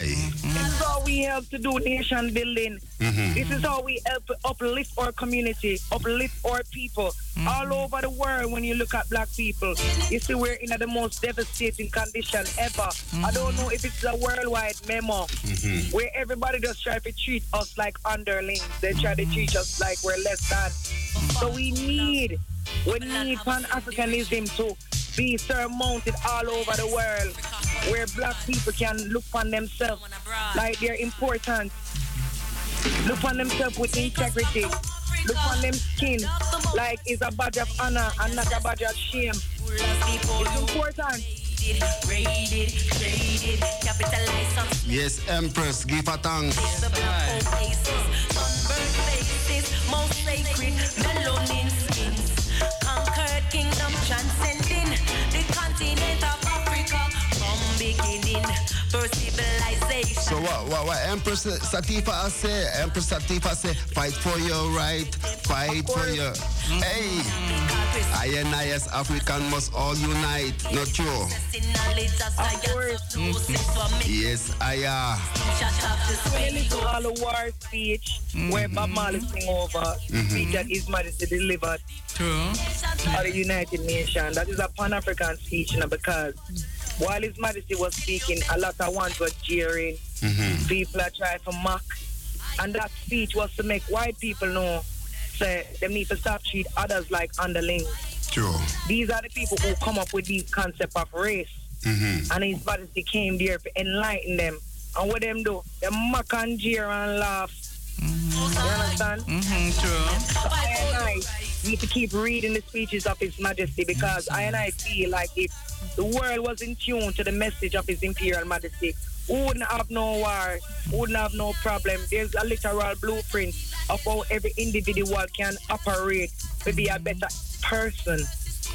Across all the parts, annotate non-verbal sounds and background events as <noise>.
This is how we help to do nation building. Mhm. This is how we help uplift our community, uplift our people mm-hmm. all over the world. When you look at black people, you see we're in the most devastating condition ever. I mm-hmm. don't know if it's a worldwide memo mm-hmm. where everybody just try to treat us like underlings. They try to treat us like we're less than. So we need, we need Pan Africanism to be surmounted all over the world, where black people can look on themselves like they're important. Look on themselves with integrity. Look on them skin like it's a badge of honor and not a badge of shame. It's important. Yes, Empress, give a thanks. most sacred melanin skins. Conquered kingdom transcending So what, what, what Empress Sativa say? Empress Sativa say, fight for your right, fight for your... Hey! I and I as African must all unite, not true? Yes, I are. When you listen to all the war speech where Bob Marley sing over speech that His Majesty delivered True. of the United Nations, that is a Pan-African speech you know, because while His Majesty was speaking, a lot of ones were jeering. People are trying to mock. And that speech was to make white people know say they need to stop treat others like underlings. True. These are the people who come up with these concept of race. Mm-hmm. And his majesty came there to enlighten them. And what them do? They mock and jeer and laugh. You understand? Mm-hmm, true. I and I need to keep reading the speeches of His Majesty because I and I feel like if the world was in tune to the message of His Imperial Majesty, we wouldn't have no war, wouldn't have no problem. There's a literal blueprint of how every individual can operate to be a better person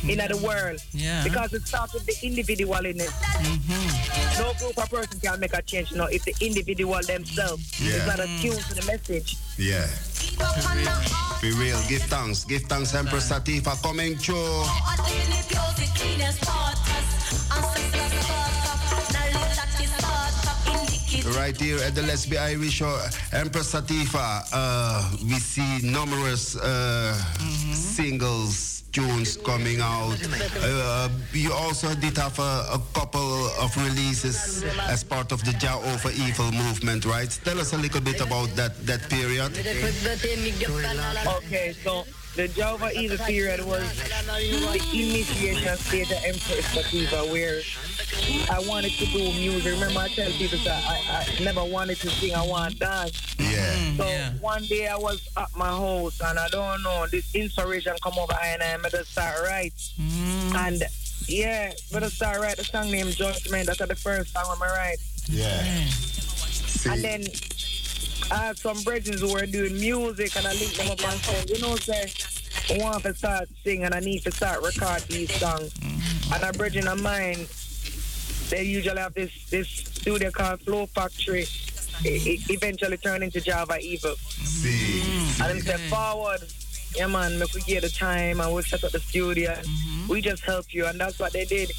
in the world. Yeah. Because it starts with the individual in it. No group of person can make a change, you know, if the individual themselves is Yeah. not attuned to the message. Yeah. Be real. Give thanks. Give thanks, Empress Sativa, coming through. Right here at the Let's Be Irie show, Empress Sativa, uh, we see numerous uh, singles, tunes coming out. Uh, you also did have a, a couple of releases as part of the Jah Over Evil movement, right? Tell us a little bit about that, that period. Okay, so the Jah Over Evil period was the initiation stage of Empress Sativa where I wanted to do music. Remember I tell people that I, I never wanted to sing, I want to dance. Yeah. Mm, so one day I was at my house and I don't know, this inspiration come over and I made a start write. Mm. And yeah, but I start write a song named Judgment. That's the first song I'm write. Yeah. Mm. And then I had some brethren who were doing music and I linked them up and said, you know, say, I want to start singing and I need to start record these songs. And a brethren of mine, they usually have this, this studio called Flow Factory. It, it eventually turned into Jah Over Evil. See. And then said, forward, yeah man, if we get the time and we set up the studio, we just help you. And that's what they did.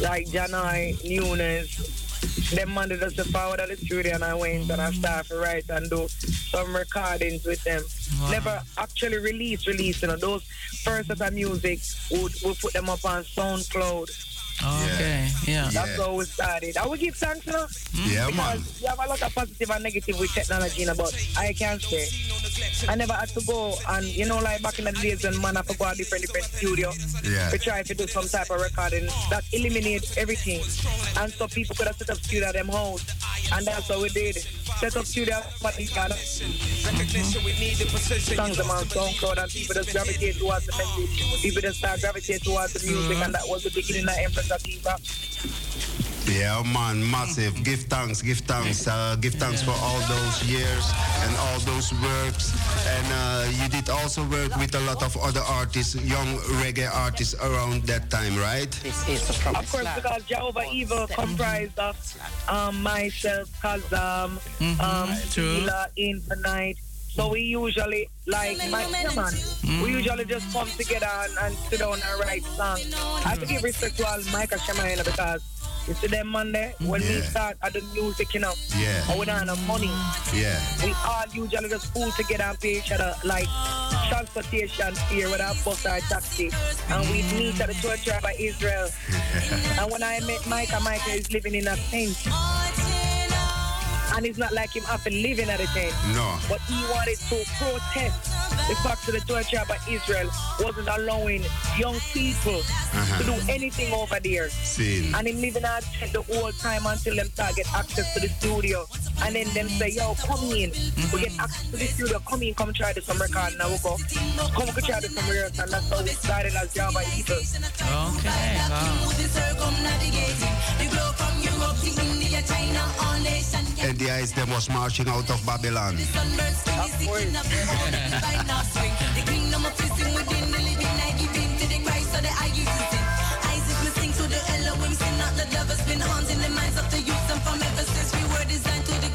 Like Janai, Nunes, them man did us the forward at the studio and I went and I started to write and do some recordings with them. Never actually release, release, you know, those first set of music, we we put them up on SoundCloud. Okay, yeah. That's how we started. I will give thanks, you know. Yeah, because man. You have a lot of positive and negative with technology, you know, but I can't say I never had to go and, you know, like back in the days when man have to go to different, different studio Yeah. to try to do some type of recording that eliminate everything. And so people could have set up studio at them house. And that's how we did. Set up studio, but we got songs them on SoundCloud and people just gravitate towards the message. People just start gravitate towards the music and that was the beginning of Empress Ativa. Yeah, man, massive. Give thanks, give thanks, uh, give thanks for all those years and all those works. And uh, you did also work with a lot of other artists, young reggae artists around that time, right? Of course, because Jah Over Evil comprised of um, myself, Kazam, um, true. the Infinite. So we usually, like, my, yeah, man, we usually just come together and, and sit down and write songs. I have to give respect to all Micah Shemaiah because You see them Monday when we start at the music, you know. Yeah. And we don't have money. Yeah. We all usually just pull together and pay each uh, other like transportation here with our bus or taxi. And we mm. meet at the church by Israel. <laughs> and when I met Micah, Micah is living in a tent. And it's not like him after living at a tent. No. But he wanted to protest the fact that the Church of Israel wasn't allowing young people uh-huh. to do anything over there. Seen. And him living out the whole time until them start get access to the studio. And then them say, yo, come in. We get mm-hmm. access to the studio. Come in, come try to some record. Now we go. Come we try to some rehearsal. And that's how we started as Jah Over Evil. Okay. Wow. And the eyes them was marching out of Babylon. The devil's been haunting the minds of the youth and from ever since we were designed to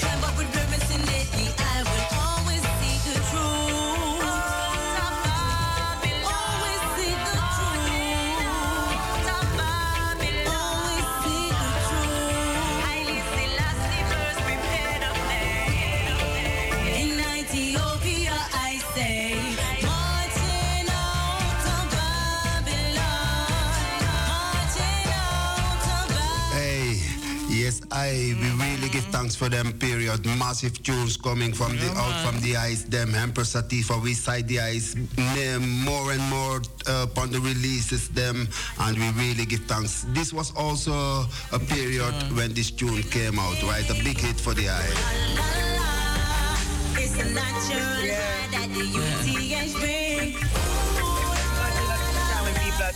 I we really give thanks for them period. Massive tunes coming from the out from the ice. Them Empress Sativa, we side the ice. Name more and more uh, upon the releases them, and we really give thanks. This was also a period when this tune came out, right? A big hit for the eye. It's a natural Yeah.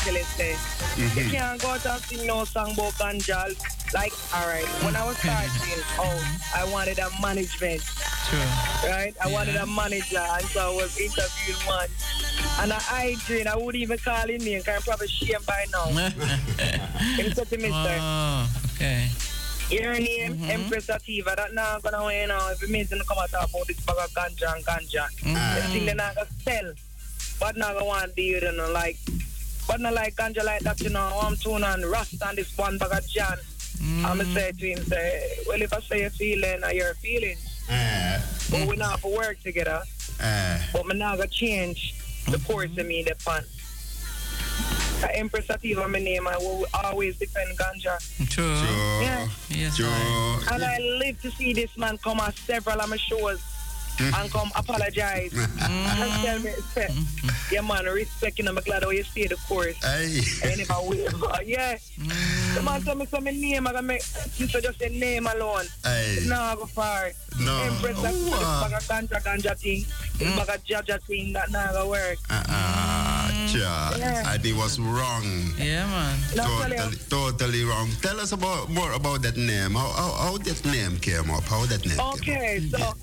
When people are telling say, you can't go sing no song about ganja. Like, all right, when I was mm-hmm. starting out, oh, I wanted a management, True. right? I wanted a manager, and so I was interviewing one. And I hygiene, I wouldn't even call him name, because I'm probably shame by now. <laughs> He said to me, sir, oh, okay. your name, mm-hmm. Empress Sativa, that now gonna win now. If it means to come and talk about this bag of ganja and ganja, mm-hmm. the thing they're not gonna sell. But not gonna want to deal, you know, like, but not like ganja like that, you know. I'm tuning on Rasta and this one bag of John. I'm gonna say to him, say, well, if I say a feeling, or your feelings, Uh, but we're not for work together, uh, but me not gonna change the course of me, the fun. Uh, Empress Sativa, my name, I will always defend ganja. True. Joe, Yeah. Yes. Joe, And I live to see this man come on several of my shows Mm. and come apologize <laughs> and tell me, say, yeah, man, respect, you know, I'm glad how you stay the course. hey, And if I will, <laughs> yeah. The man tell me some name, I can make, you should just say name alone. hey, No, I go far. No. Empress, like, Oh, this wow. bag of ganja, ganja thing, this bag of mm. jaja thing, that not gonna work. uh-uh, mm. ja, Yeah. I think was wrong. Yeah, man. No, tell you. Totally, totally wrong. Tell us about more about that name. How how, how that name came up? How that name came up? Okay, so when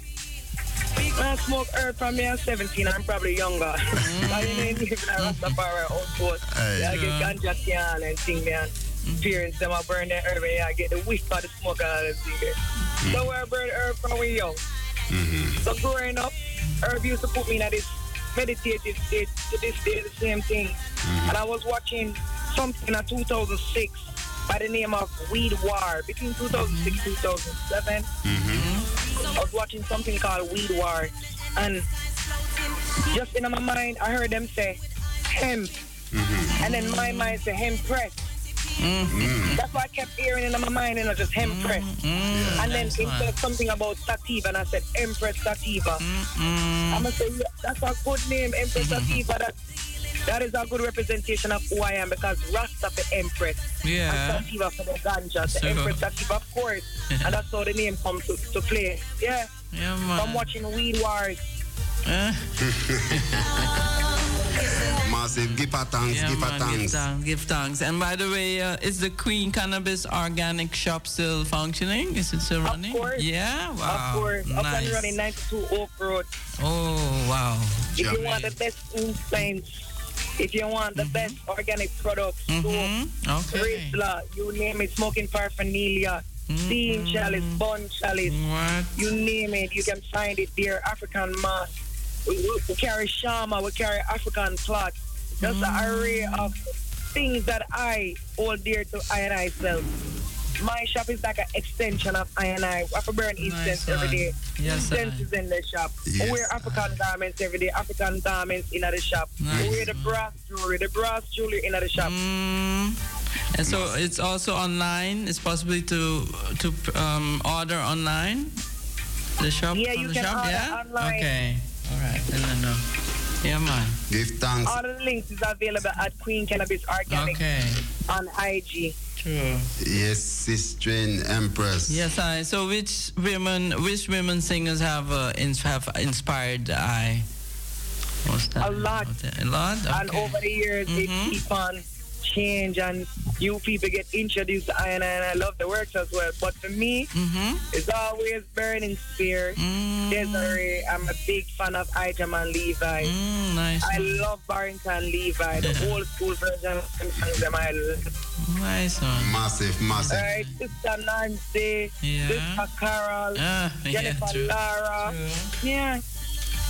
I smoke herb from me at 17, I'm probably younger. <laughs> I didn't live mm. a Rastafari outpost. Hey. I get ganja can and thing man. Mm-hmm. Parents them I burn that herb and I get the whiff of the smoke out of the thing there. Mm-hmm. So where I burn herb from when young. Mm-hmm. So growing up, herb used to put me in this meditative state to this day, the same thing. And I was watching something in 2006 by the name of Weed War between 2006 and 2007. Mm-hmm. I was watching something called Weed War, and just in my mind, I heard them say hemp, mm-hmm. and then my mind said hemp press. Mm-hmm. That's why I kept hearing in my mind, you know, just hemp press. and then it said something about sativa, and I said Empress Sativa. I'm gonna say yeah, that's a good name, Empress Sativa. That that is a good representation of who I am because Rasta for Empress Yeah. and Sativa for the ganja, the Empress Sativa, of course, and that's how the name comes to, to play. Yeah. Yeah, man. I'm watching Weed Wars. Eh? <laughs> Massive. Give her thanks. Yeah, give her man, give thanks. thanks. Give thanks. And by the way, uh, is the Queen Cannabis Organic Shop still functioning? Is it still Of running? course. Yeah. Wow. Of course. Up and running 92 Oak Road. Oh wow. If you want the best incense, if you want the mm-hmm. best organic products, Mhm. soap, Okay. Rizla, you name it, smoking paraphernalia, mm-hmm. steam chalice, bun chalice, What? you name it, you can find it there. African mask. We, we, carry shama, we carry African cloth. Just an mm-hmm. array of things that I hold dear to I and I self. My shop is like an extension of I and I. I have to burn incense every day. Yes, incense is in the shop. Yes, we wear African garments every day. African garments in the shop. Nice. We wear the brass jewelry, the brass jewelry in the shop. Mm. And so it's also online. It's possible to to um, order online. The shop. Yeah, you the can shop? order yeah? online. Okay. All right. Then I know. Yeah, man. Give thanks. All the links is available at Queen Cannabis Organic Okay. on IG. True. Yes, Sister and Empress. Yes, I. So which women, which women singers have uh, ins- have inspired I? A eye? What's that? A lot. What's that? A lot. And over the years, Mhm. it keep on change and you people get introduced to I and I, and I love the works as well. But for me, Mhm. it's always Burning Spear, Mm. Desiree. I'm a big fan of Ijaman Levi. Mm, nice. I love Barrington Levy, the old school version of them I love. Nice one. Massive, massive. Alright, Sister Nancy, Yeah. Sister Carol, yeah, Jennifer true. Lara, True. yeah,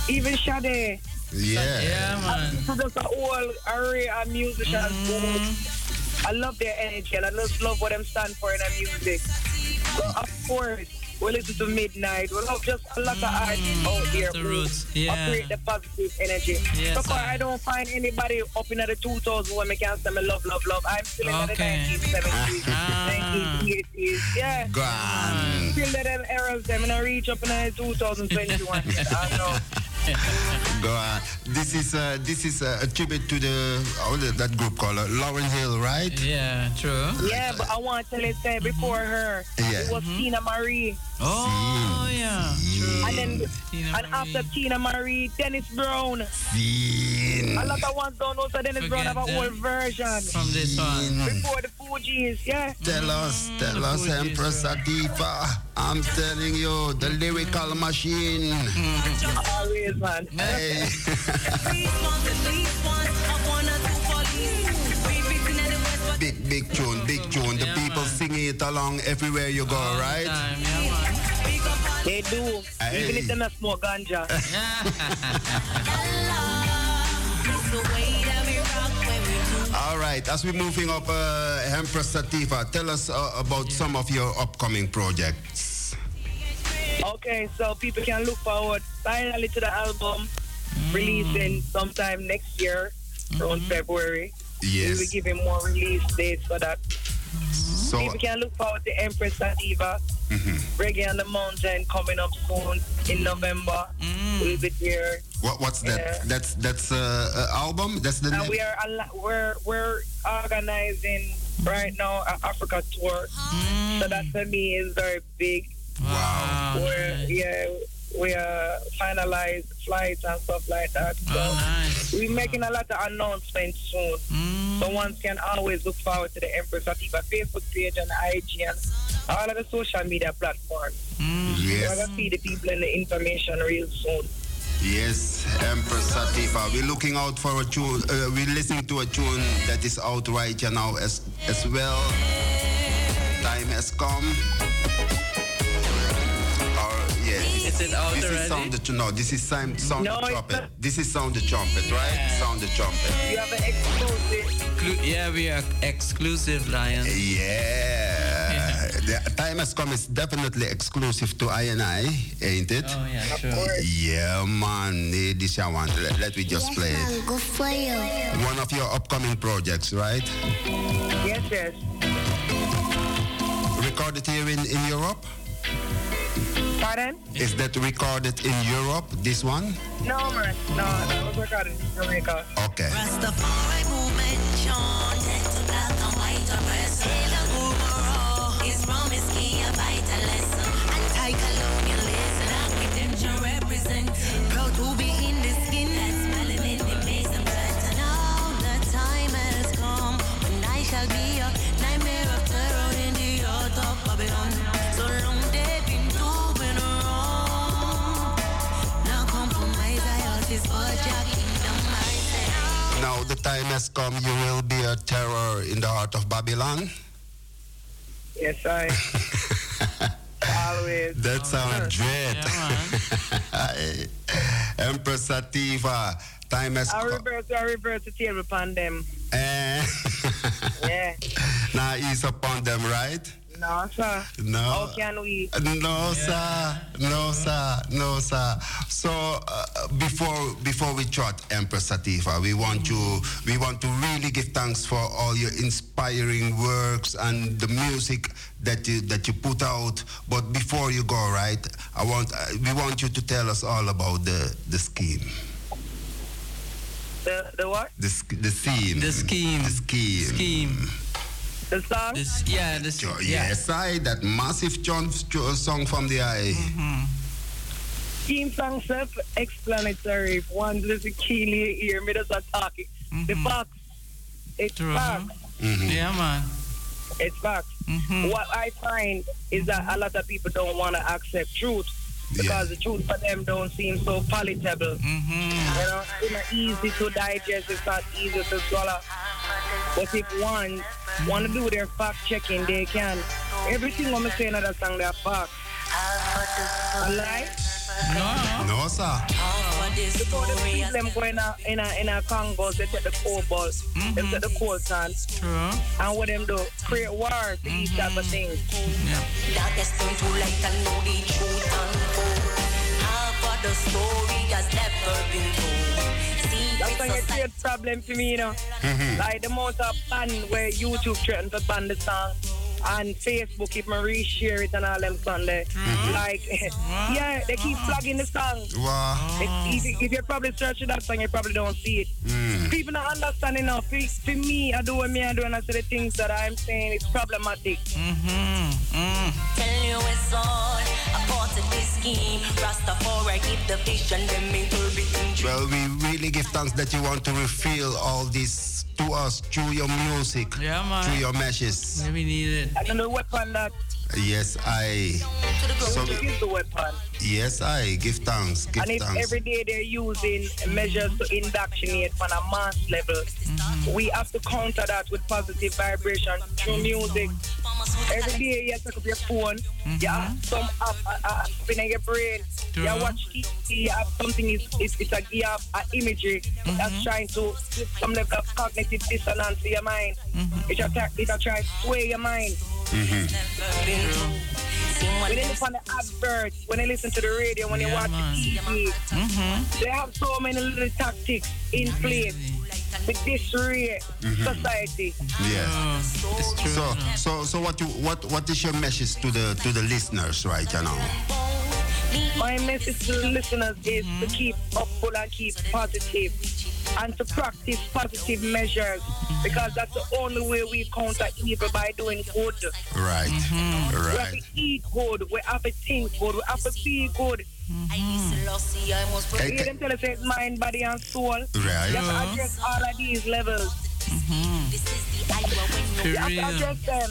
even Sade. Yeah. Yeah, man. So just a whole array of musicians. Mm-hmm. I love their energy and I just love what them stand for in their music. So of course, we listen to Midnite. We love just a lot of artists out here the who roots, yeah. operate the positive energy. Yes, so far, I- I don't find anybody up in the 2000s when I can say me love, love, love. I'm still in Okay. the 1970s, Ah. 1980s. Yeah. Gone. Still the them eras, them and I reach up in the <laughs> 2021. I know. <laughs> Go on. This is uh, this is uh, a tribute to the oh, that group called uh, Lauryn Hill, right? Yeah, true. Yeah, but I want to tell you, say, before her, Yeah. it was Teena Marie. Oh, yeah. True. And then, Teena and after Teena Marie, Dennis Brown. Scene. A lot of ones don't know, so Dennis Brown have a Forget whole version. From this one. Before the Fugees, yeah. Tell us, tell the us, Fugees, Empress Atifa. I'm telling you, the lyrical machine. Always, man. Hey. <laughs> big, big tune, big tune. The Yeah, people man. singing it along everywhere you go, All the right? time, yeah, man. They do. Hey. Even if they not smoke ganja. <laughs> All right, as we're moving up, uh, Empress Sativa, tell us uh, about some of your upcoming projects. okay, so people can look forward finally to the album releasing sometime next year, around February. Yes. We will give him more release dates for that. So, People can look forward to Empress Sativa, Reggae on the Mountain coming up soon in November. We'll be there. what, what's that? Yeah. That's that's uh, uh, album. That's the And name. we are al- we're we're organizing right now an Africa tour. So that for me is very big. Wow. We're yeah we are finalize flights and stuff like that. So Oh, nice. we're making a lot of announcements soon. Mm. So one can always look forward to the Empress Sativa Facebook page and IG and all of the social media platforms. Mm. We're gonna feed the people in the information real soon. yes, Empress Sativa. We're looking out for a tune. Uh, we're listening to a tune that is out right now as as well. Time has come. Or it out This is sound the no. This is sound sound No, the trumpet. not. This is sound the trumpet, right? Sound the trumpet. You have an exclusive. Clu- yeah, we are exclusive, Lion. Yeah. <laughs> The time has come It's definitely exclusive to I and I, ain't it? Oh, yeah, Of sure. Yeah, man. This I want. Let, let me just play it. Good for you. One of your upcoming projects, right? Yes, yes. Recorded here in, in Europe? Pardon? Is that recorded in Europe, this one? No, man. No, that was recorded in Jamaica. Okay. Rastafari movement, Sean. Now the time has come. You will be a terror in the heart of Babylon. Yes, I. <laughs> Always. That sounds dread. Yeah, <laughs> Empress Sativa. Time has come. I come. reverse, I reverse the table upon them. Eh. <laughs> Yeah. now ease upon them, right? No, sir. No. How can we? No, sir. No, sir. No, sir. So uh, before before we chat, Empress Sativa, we want you we want to really give thanks for all your inspiring works and the music that you that you put out. But before you go, right, I want uh, we want you to tell us all about the the scheme. The, the what? The, sch- the theme. The scheme. The scheme. Scheme. The song? This, yeah, this, Jo- yeah. Yes, I that massive John song from the eye. Team song self-explanatory. If one listen keenly hear me just a talking. The facts. It's True. facts. Mhm. Yeah, man. It's facts. Mhm. What I find is that a lot of people don't want to accept truth because the truth for them don't seem so palatable. Mhm. You know, it's not easy to digest. It's not easy to swallow. But if one want to do their fact checking, they can. Everything I'm saying in that song, they're fact. Alright? No. No, sir. Before the see them go in a, in a, in a Congo, they take the cobalt, they take the coltan, True. and what them do? Create war for these type of things. Yeah. Darkest turn to light and know the truth unfold. Half of the story has never been told. That's when you Secrets create problem for me, you know. Mm-hmm. Like the amount of ban where YouTube threatened to ban the song. And Facebook, if I reshare it and all them Sunday. Like, <laughs> yeah, they keep flagging the song. Wow. If, if, if you probably searching that song, you probably don't see it. People don't understand enough. For, for me, I do what me I do, and I say the things that I'm saying it's problematic. Mm-hmm. Mm. Tell you it's all a part of this scheme. Rastafari give the vision, them interpreting truth. Well, we really give thanks that you want to reveal all this to us through your music, Yeah, man. through your meshes. Yeah, we need it. I don't know the weapon that Yes, I. So, music the weapon. yes, I give thanks. Give And if thanks. every day they're using measures to indoctrinate on a mass level, mm-hmm. We have to counter that with positive vibration through music. Every day you take up your phone, you have some app uh, uh, spin in your brain, True. you watch TV, you have something, is it's, it's a, you have an imagery that's trying to give some level of cognitive dissonance to your mind. It's a, it's a try to sway your mind. When you listen to the adverts, when you listen to the radio, when you Yeah, watch man. the TV, Mhm. they have so many little tactics in place to disarray mm-hmm. society. Yeah. Oh, it's true. So, so, so what you what what is your message to the to the listeners right now? My message to the listeners is to mm-hmm. keep upful and keep positive and to practice positive measures because that's the only way we counter evil by doing good. Right. Mm-hmm. We have Right. to eat good, we have to think good, we have to be good. Hey, You hear them tell us it's mind, body, and soul. Right. You have to address all of these levels. For You have to address them.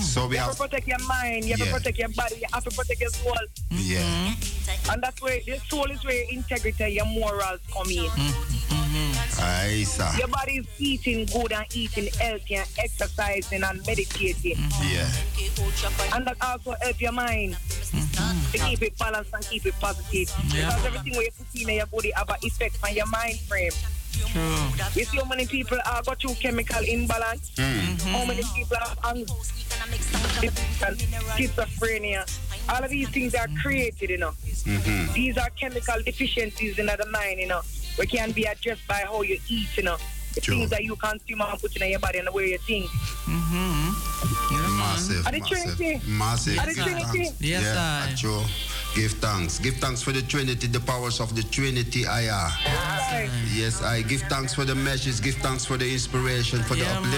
So we You have have to protect your mind, you have Yeah. to protect your body, you have to protect your soul. yeah. And that's where the soul is where integrity, your morals come in. Aye, sir. Your body is eating good and eating healthy and exercising and meditating. Mm-hmm. Yeah. Mm-hmm. And that also help your mind mm-hmm. to keep it balanced and keep it positive. Yeah. Because everything where you put in your body have an effect on your mind frame. True. You see how many people are got through chemical imbalance? How many people have anxiety and schizophrenia? All of these things are created, you know. These are chemical deficiencies in the mind, you know. We can be addressed by how you eat, you know. The True. things that you consume and put in your body and the way you think. Mm-hmm. Massive, Are the massive, Trinity? massive. Are the Give Trinity? thanks. Yes, yeah, I. Acho. Give thanks. Give thanks for the Trinity, the powers of the Trinity. I are. Yes, I give thanks for the messages. Give thanks for the inspiration, for the Yeah, man.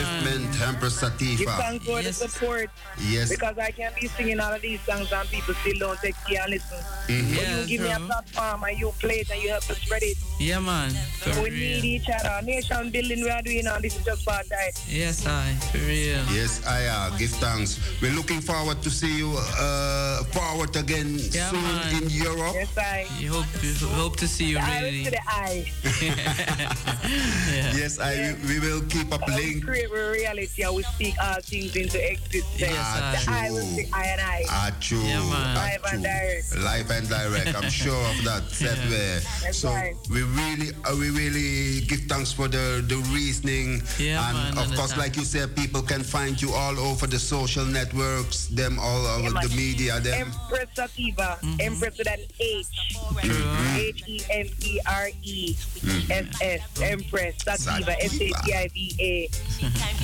upliftment. Empress Give thanks for Yes. the support. Yes. Because I can be singing all of these songs and people still don't take care and listen. But Yeah, you give me a platform and you play it and you help us spread it. Yeah, man. For we need each other. Nation building we are doing now. This is just part time. Yes, I. For real. Yes, I uh, give thanks. We're looking forward to see you uh, forward again Yeah, soon tuned in Europe. Yes, I. You hope, we hope to see you I really. to the eye. yeah. <laughs> Yes, I we will keep up We link. create reality and we speak all things into existence. Yes, Ah, the eye will true. speak eye and eye. Ah, true. Yeah, man. Ah, Live and direct. Live and direct. I'm <laughs> sure of that. That way. That's So right. we really, uh, we really give thanks for the the reasoning. Yeah, and man, of and course, like you said, people can find you all over the social networks. Them all over Yeah, the man. media. Them. Empress Sativa. Empress with an H. H E M E R E S S. Empress Sativa. S A T I V A.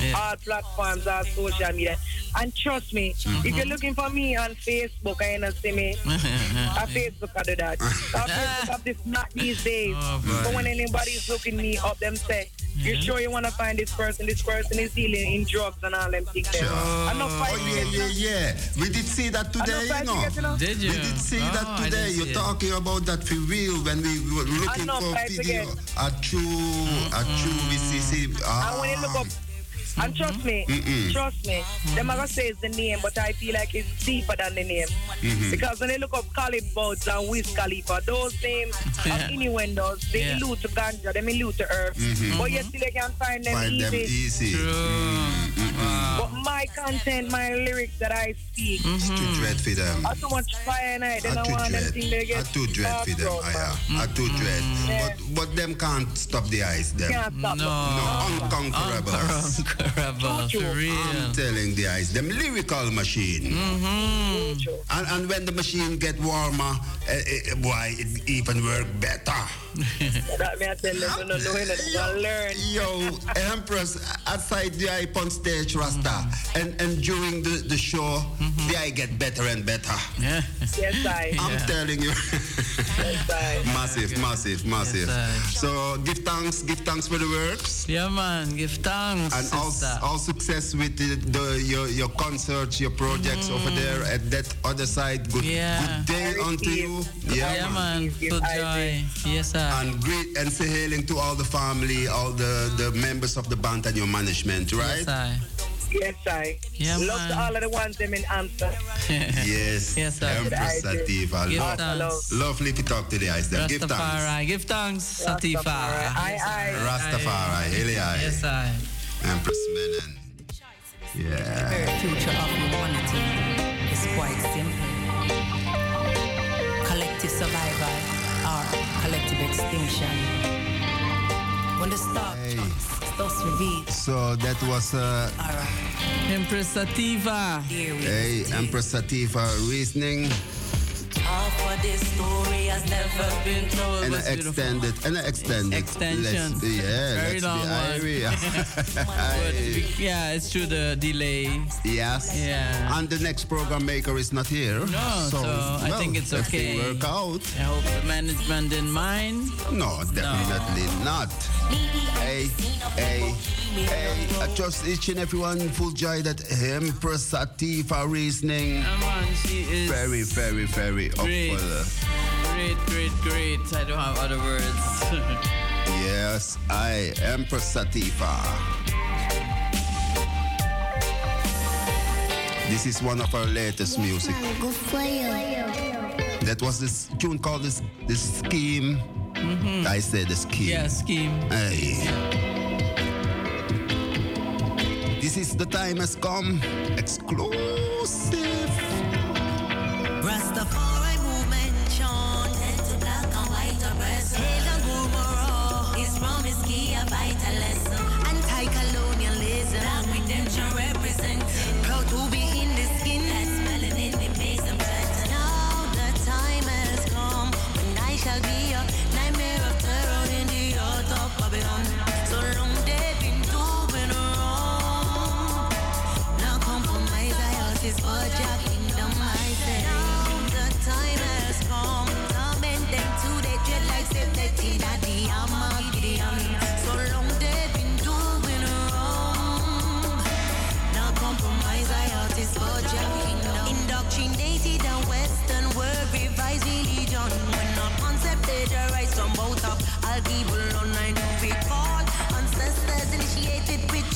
Yeah. All platforms, all social media. And trust me, if you're uh-huh. looking for me on Facebook, I ain't see me. <laughs> On Facebook, I do that. On Facebook, have this not these days. Oh, but when anybody's looking me up, them say, you sure you want to find this person? This person is dealing in drugs and all them things. there. I know Oh five yeah, yeah, yeah. We did see that today, you know. know. Did you? We did see Oh, that today. didn't You're it. talking about that for real when we were looking know, for I video. forget. A true, a true we see, see. Ah. And when you look up, ah. and trust me, trust me, them are gonna say it's the name, but I feel like it's deeper than the name. Mm-hmm. Because when they look up Khalid Buds and Wiz Khalifa, those names <laughs> are innuendos. They Yeah. allude to ganja, they allude to herb. Mm-hmm. But yet still they can find them Find them easy. easy. True. Mm-hmm. Wow. But my content, my lyrics that I speak, It's too dread for them. are too much fire and I I they don't too want them dread. thing they I too dread for them. I man. am. I too dread. Yeah. But but them can't stop the eyes. Them. Can't stop No. them. No, unconquerables. Unconquerable, for I'm telling the eyes, them lyrical machine. True. And, and when the machine get warmer, eh, eh, why it even work better. <laughs> That me I tell them, no, no, no, no, no, learn. Yo, Empress, aside the eye on stage, Rasta, and, and during the, the show, mm-hmm. the eye get better and better. Yeah. Yes, I. <laughs> I'm telling you. Yes, I. massive, massive, massive. Yes, so give thanks, give thanks for the works. Yeah, man. Give thanks. And all, all success with the, the your, your concerts, your projects over mm. there at that other side. Good, Yeah. good day unto you. Yeah, yeah, man. man. Full joy. Yes, sir. And great and say hailing to all the family, all the, the members of the band and your management, right? Yes, I. Yes, I. Yeah, Love to all of the ones them in answer. <laughs> Yes. Yes, sir. Empress Good idea. Sativa. Give Lo- thanks. lovely to talk to the eyes there. Give thanks. Rastafari. Give thanks, Sativa. Aye, aye. Rastafari. Haile aye. Yes, I. Empress Menen. Yeah. The future of humanity is quite simple. Collective survival or collective extinction. When the star Hey. Comes, thus revealed. So that was uh, Alright, Empress Sativa. hey. Empress Sativa reasoning Half of this story has never been told. and an extended and an extended Extension. Let's, yeah, Very let's long one. <laughs> <laughs> Yeah, it's through the delay. yes. Yeah. And the next program maker is not here. No, so I well, think it's okay. work out. I hope the management didn't mind. No, definitely not. Hey, hey, hey. I trust each and everyone full joy that Empress Sativa reasoning. Come on, she is Very, very, very Great. upful. Great, great, great. I don't have other words. <laughs> Yes, I, Empress Sativa. This is one of our latest music. Good for you. That was this tune called this this scheme. Mm-hmm. I said the scheme. yeah, scheme. Hey. This is the time has come. Exclusive.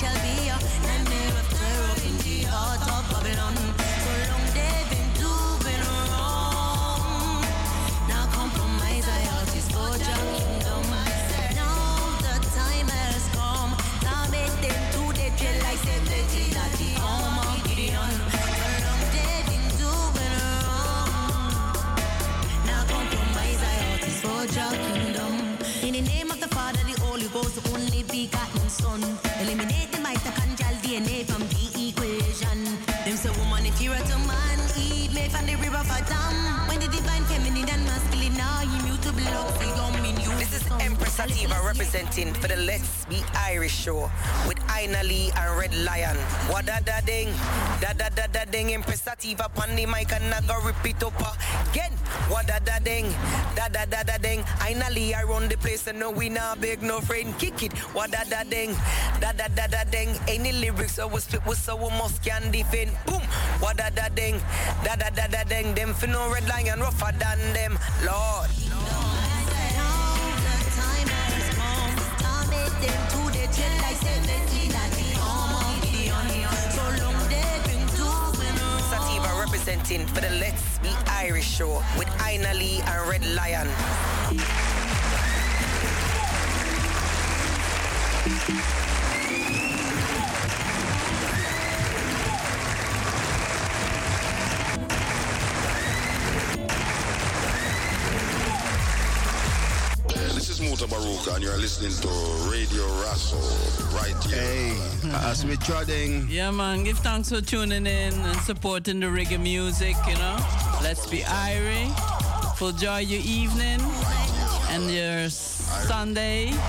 shall be a The only begotten Son. Eliminate Sativa representing for the Let's Be Irie show with Aina Lee and Red Lion. What da ding, da da da da ding. Empress Sativa on the mic and I repeat up again. What da ding, da da da da ding. Aina Lee I run the place and no we not beg no friend kick it. What da ding, da da da da ding. Any lyrics I was spit with so we must can defend. Boom. What da da ding, da da da da ding. Them for no Red Lion rougher than them. Lord. Sativa representing for the Let's Be Irie show with Aina Lee and Red Lion. Muta and you're listening to Radio Rasso right here. Hey, as we're treading, Yeah, man. Give thanks for tuning in and supporting the reggae music, you know. Let's be Irie. Full joy your evening and your Sunday. <laughs>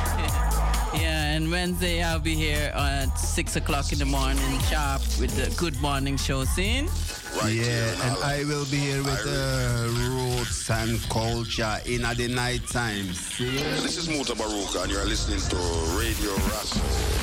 Yeah, and Wednesday I'll be here at 6 o'clock in the morning sharp with the Good Morning Show scene. Right yeah, and. I will be here with uh, roots and culture in at the night times. See? This is Mutabaruka, and you're listening to Radio Rasso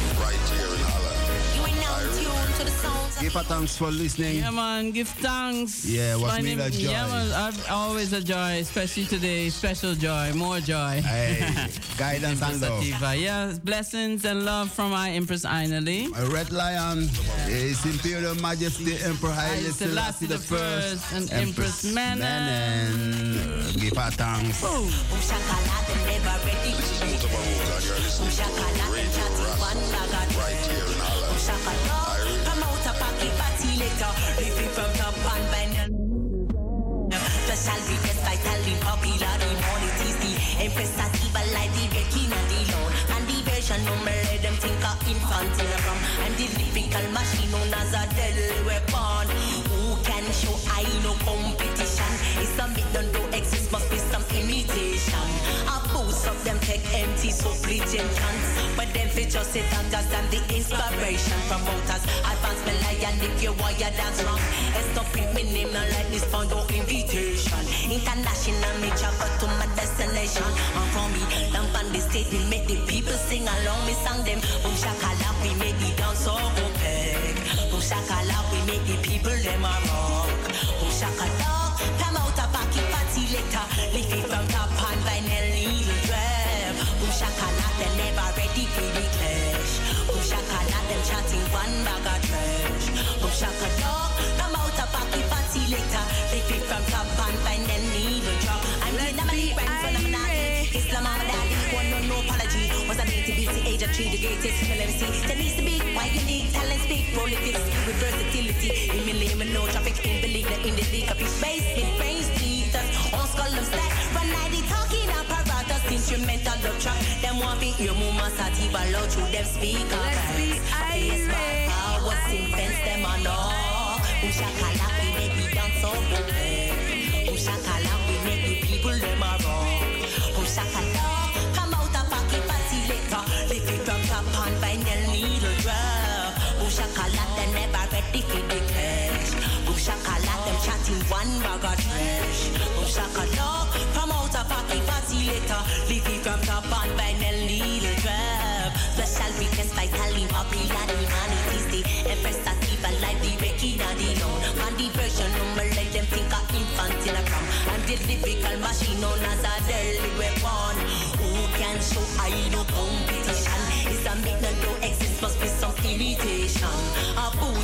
Give a thanks for listening. Yeah, man. Give thanks. Yeah, was My me name- a joy. Yeah, man. I've always a joy, especially today. Special joy, more joy. Hey, <laughs> guidance and love. Sativa. Yeah, blessings and love from my Empress Aina Lee. A Red Lion, His Imperial Majesty Emperor Haile Haile Selassie the First, and Empress Menen. Menen. Give a thanks. Boom shakalaka, never ready. This is Mutabaruka, and you're listening to Shakalaka, Radio chatting one Rasso bag of right here in Holland. Live it from top and vinyl. Special request vitally popular in all it is the Empress Sativa like the king and the lord And the version number them think of infantile rum. I'm the lyrical machine known as a deadly weapon. Who can show I no competition? It's a myth don't do exist must be some imitation. I boost up them take empty so them just sit actors and the inspiration promoters. Advance me lion if you want your dance wrong. It's not print me name not like this for no invitation. International me travel to my destination. And from me lamp on the stage we make the people sing along. Me song them Boom shakala we make the dance so opaque Boom shakala we make the people them a rock. Boom shakala come out a pocket party later. Leave it from top and vinyl needle drab Boom oh, shakala they never ready for chatting one bag of trash. Boom shakala come out a pocket party later Leave it from top and vinyl needle drop I'm the anomaly brand phenomenal Islam I'm a daddy. One no no apology. Was a dainty beauty age of three the greatest female MC There needs to be why you need talent speak prolific with versatility. In me lame and no traffic in believe that in the league of his space with brains teethers on skull and stack Run like the talking apparatus instrumental dub track. Them want be hear mama sativa loud through them speakers Let's be irate Powers infants them all shakala we make the dance good Boom shakala we make the people them a rock shakala come out a pocket party later Lift it from top vinyl needle drop. Boom shakala they never ready for the cash. Shakala them chatting one bag of trash. Dog, from out of pocket. Leafy from top on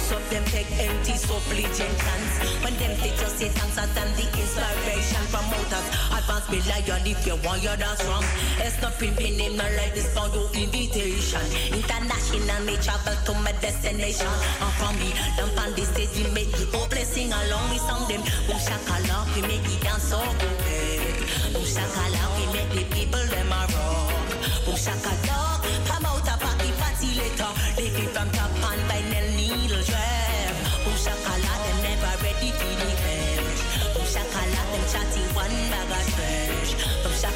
Of them take empty supplications. When them they just say thanks and them the inspiration from motors. Advance me lion if you want your dance wrong. It's not pimping name not like this for your invitation. International me travel to my destination. And from me, them on the stage we make the whole blessing along with some them. Boom shakala, we make it dance so good. Oh, Boom shakala, we make the people them a rock. Boom shakala,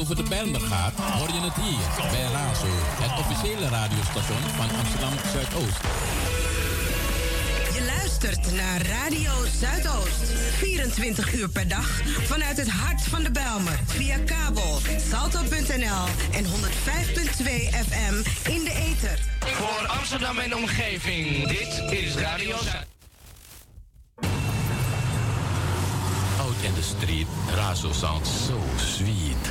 over de Bijlmer gaat, hoor je het hier bij Razo, het officiële radiostation van Amsterdam Zuidoost. Je luistert naar Radio Zuidoost. 24 uur per dag vanuit het hart van de Bijlmer. Via kabel, salto.nl en 105.2 FM in de ether. Voor Amsterdam en omgeving, dit is Radio Zuid. The street, Razo sounds so sweet.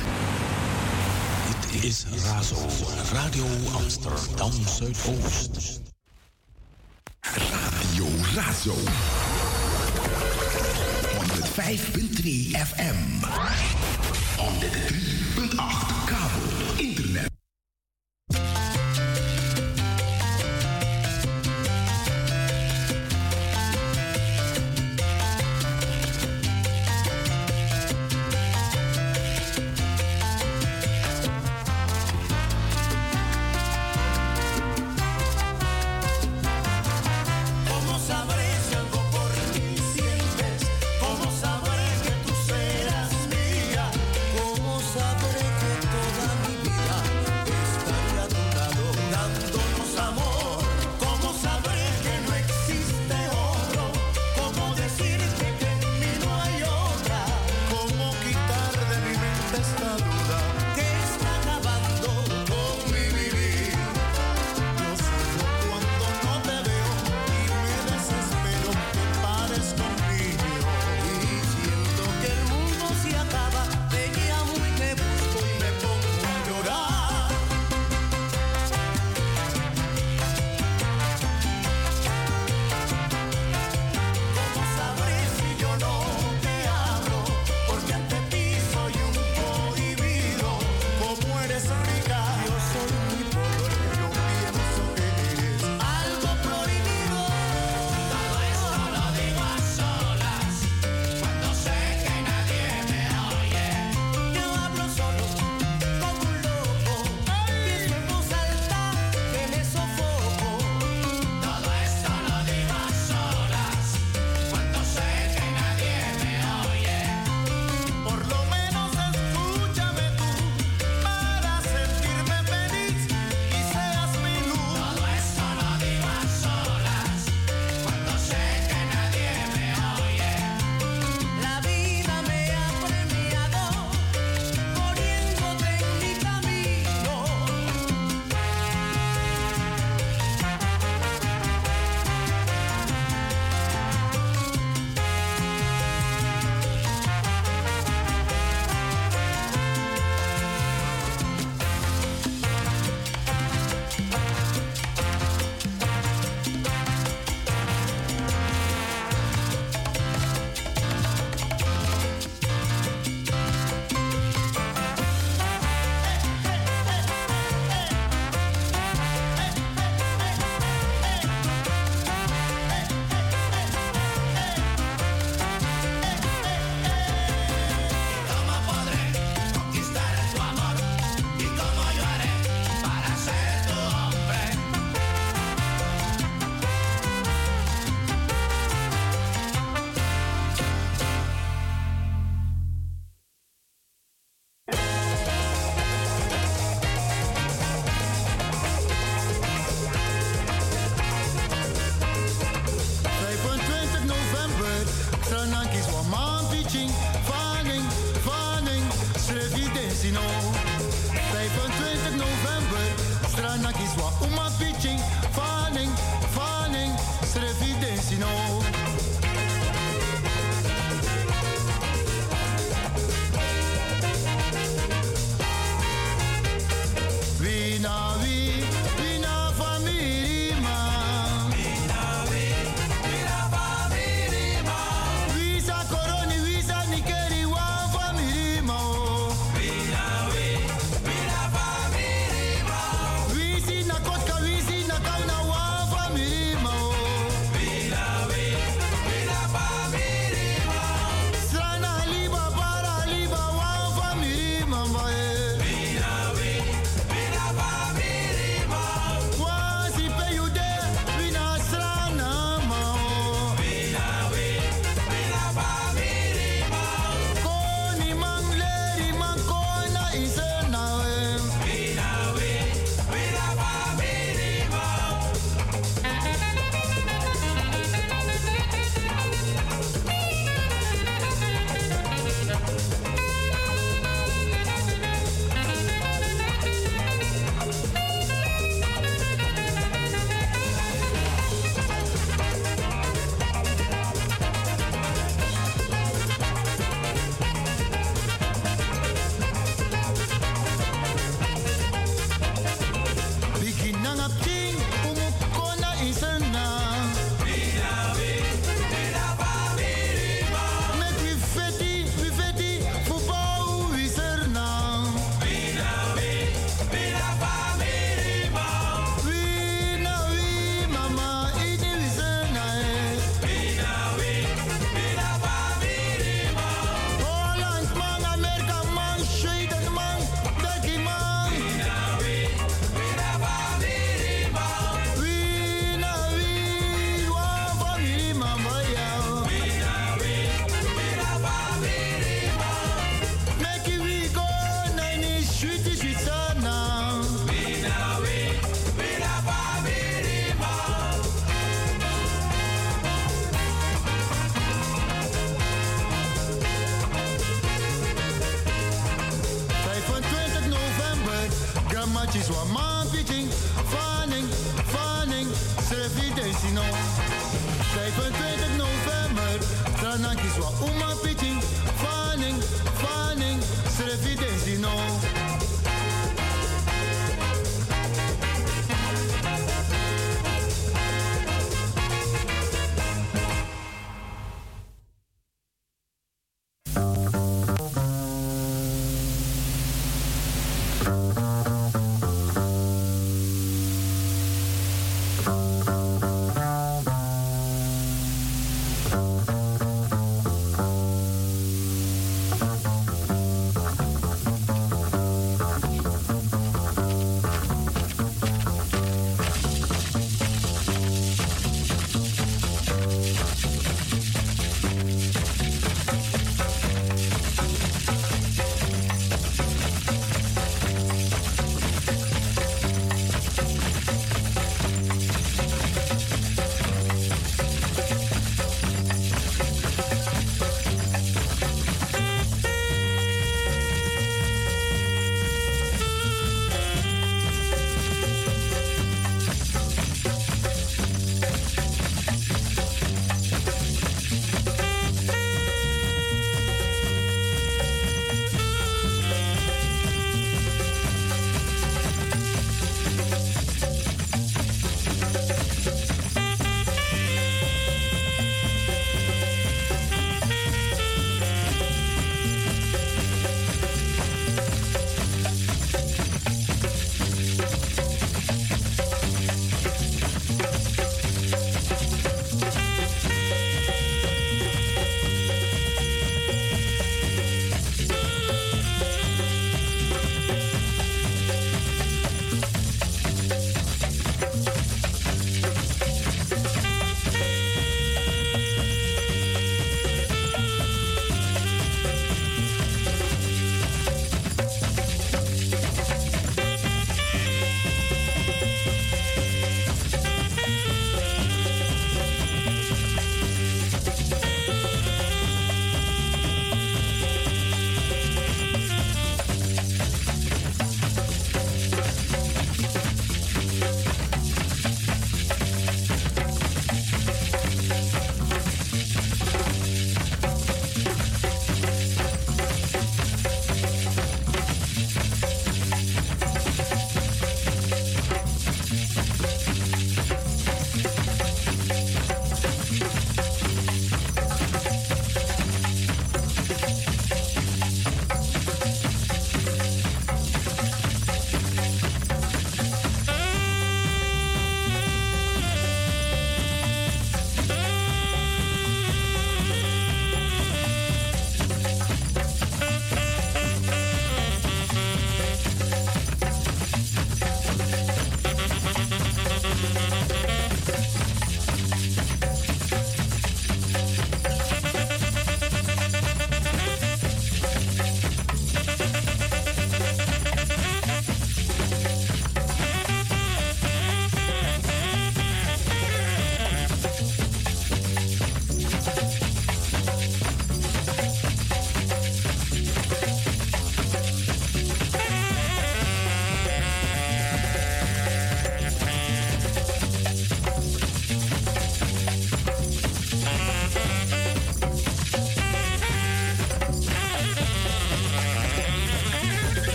Dit is Razo, Radio Amsterdam Zuidoost. Radio Razo. 105.3 FM. 103.8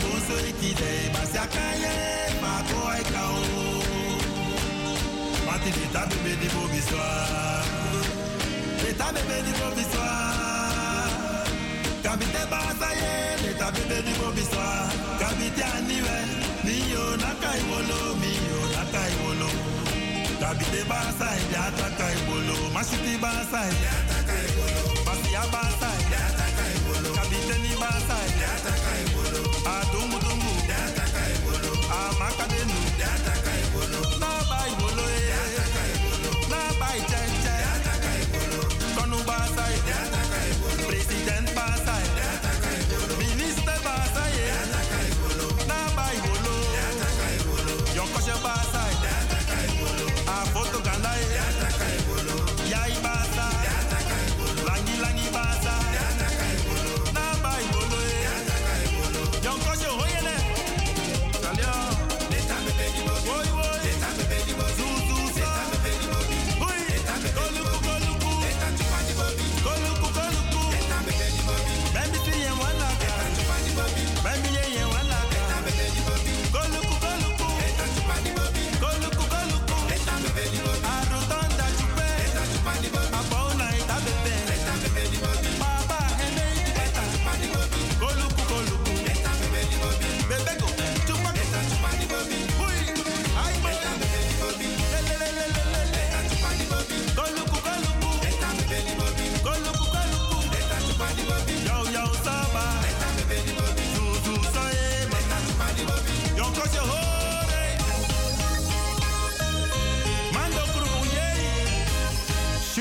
bonso ikide basyakaye mako ekao matilita bebe di bobiswa leta bebe di bobiswa kabite basaye leta bebe di bobiswa kabite aniwe miyo nakaiwolo miyo nakaiwolo kabite ya taka kaiwolo masiti basaye ya basa masia ya taka kaiwolo kabite ni basaye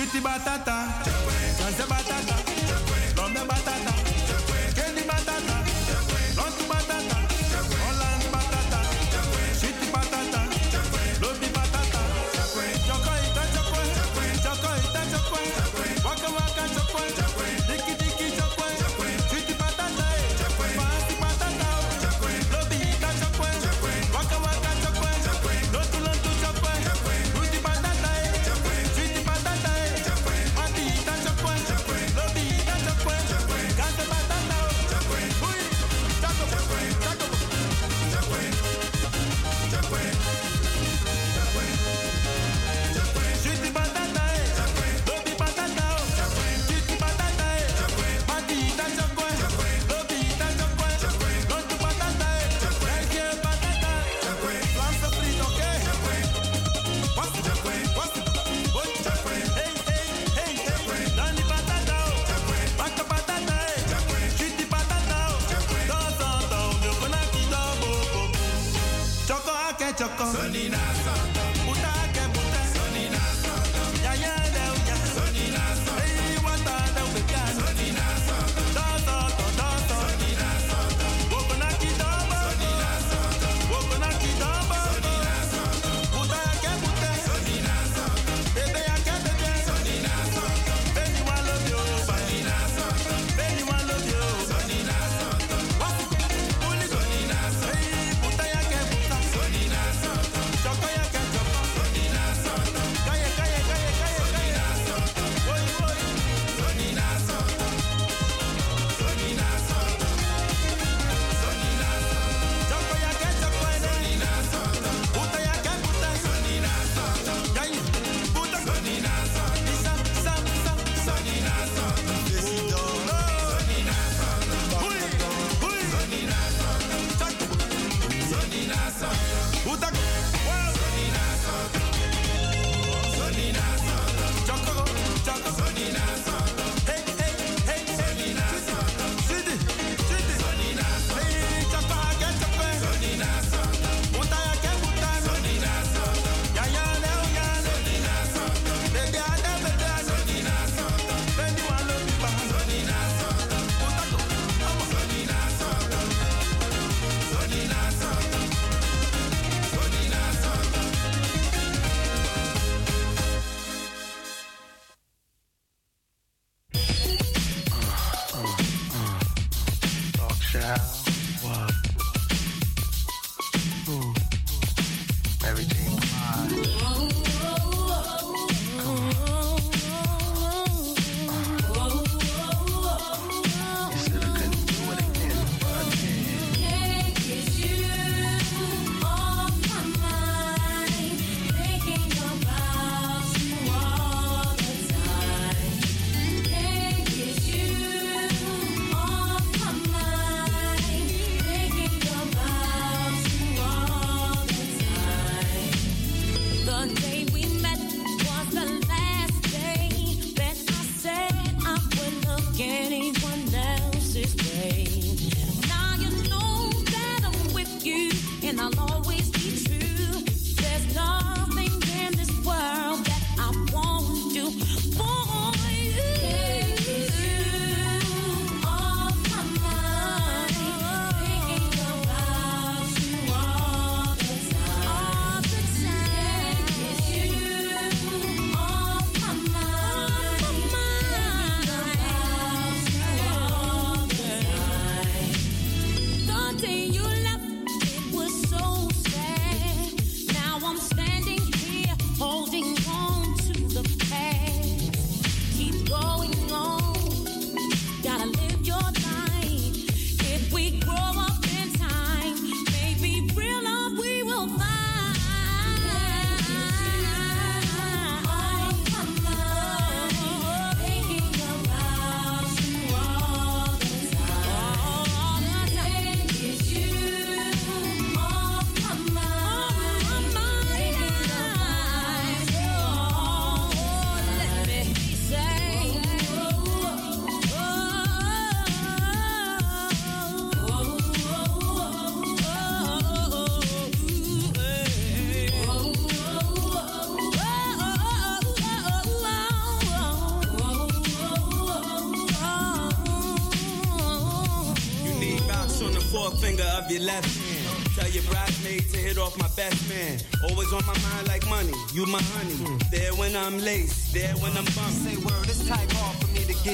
Chuti batata, chance batata.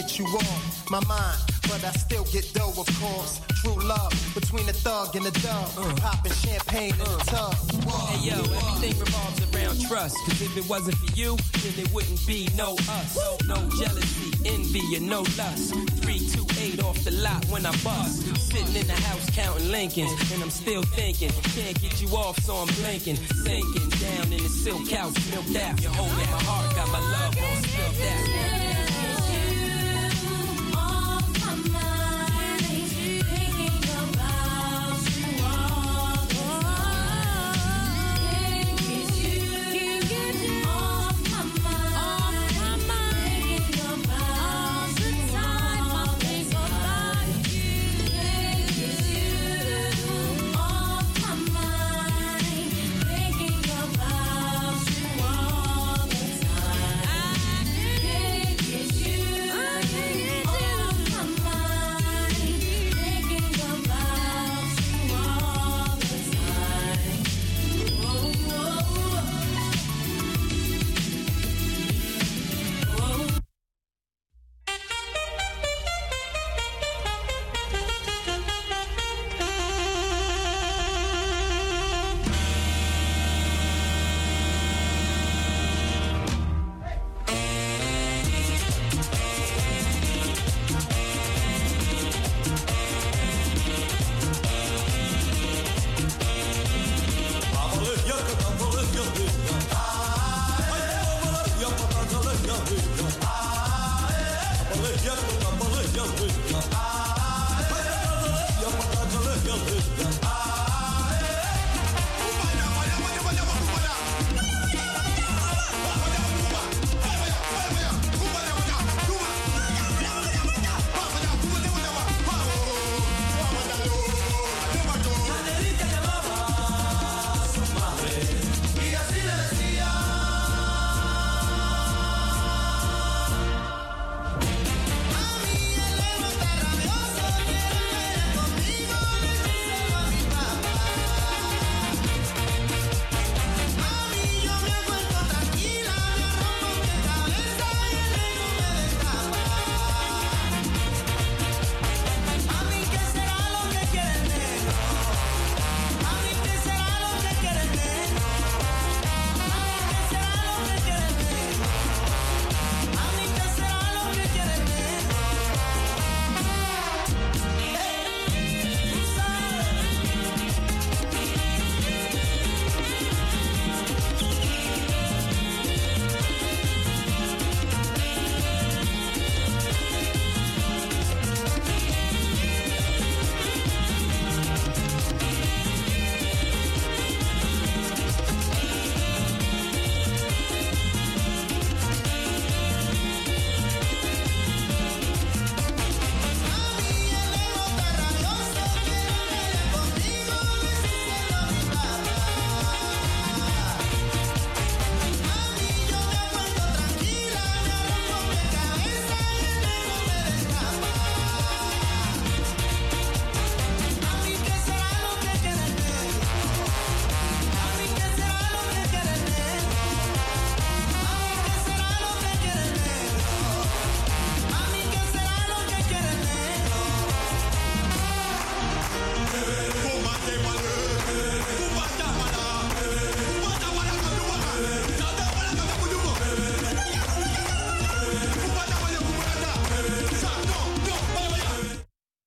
Get you off my mind, but I still get dough, of course. True love between the thug and the dove. Uh. Popping champagne in the uh. tub. Hey yo, everything revolves around trust. Cause if it wasn't for you, then it wouldn't be no us. No jealousy, envy, and no lust. 328 off the lot when I bust. Sitting in the house counting Lincolns, and I'm still thinking, can't get you off, so I'm blinking. Sinking down in the silk couch, milked out. You're holding my heart, got my love on spilled out.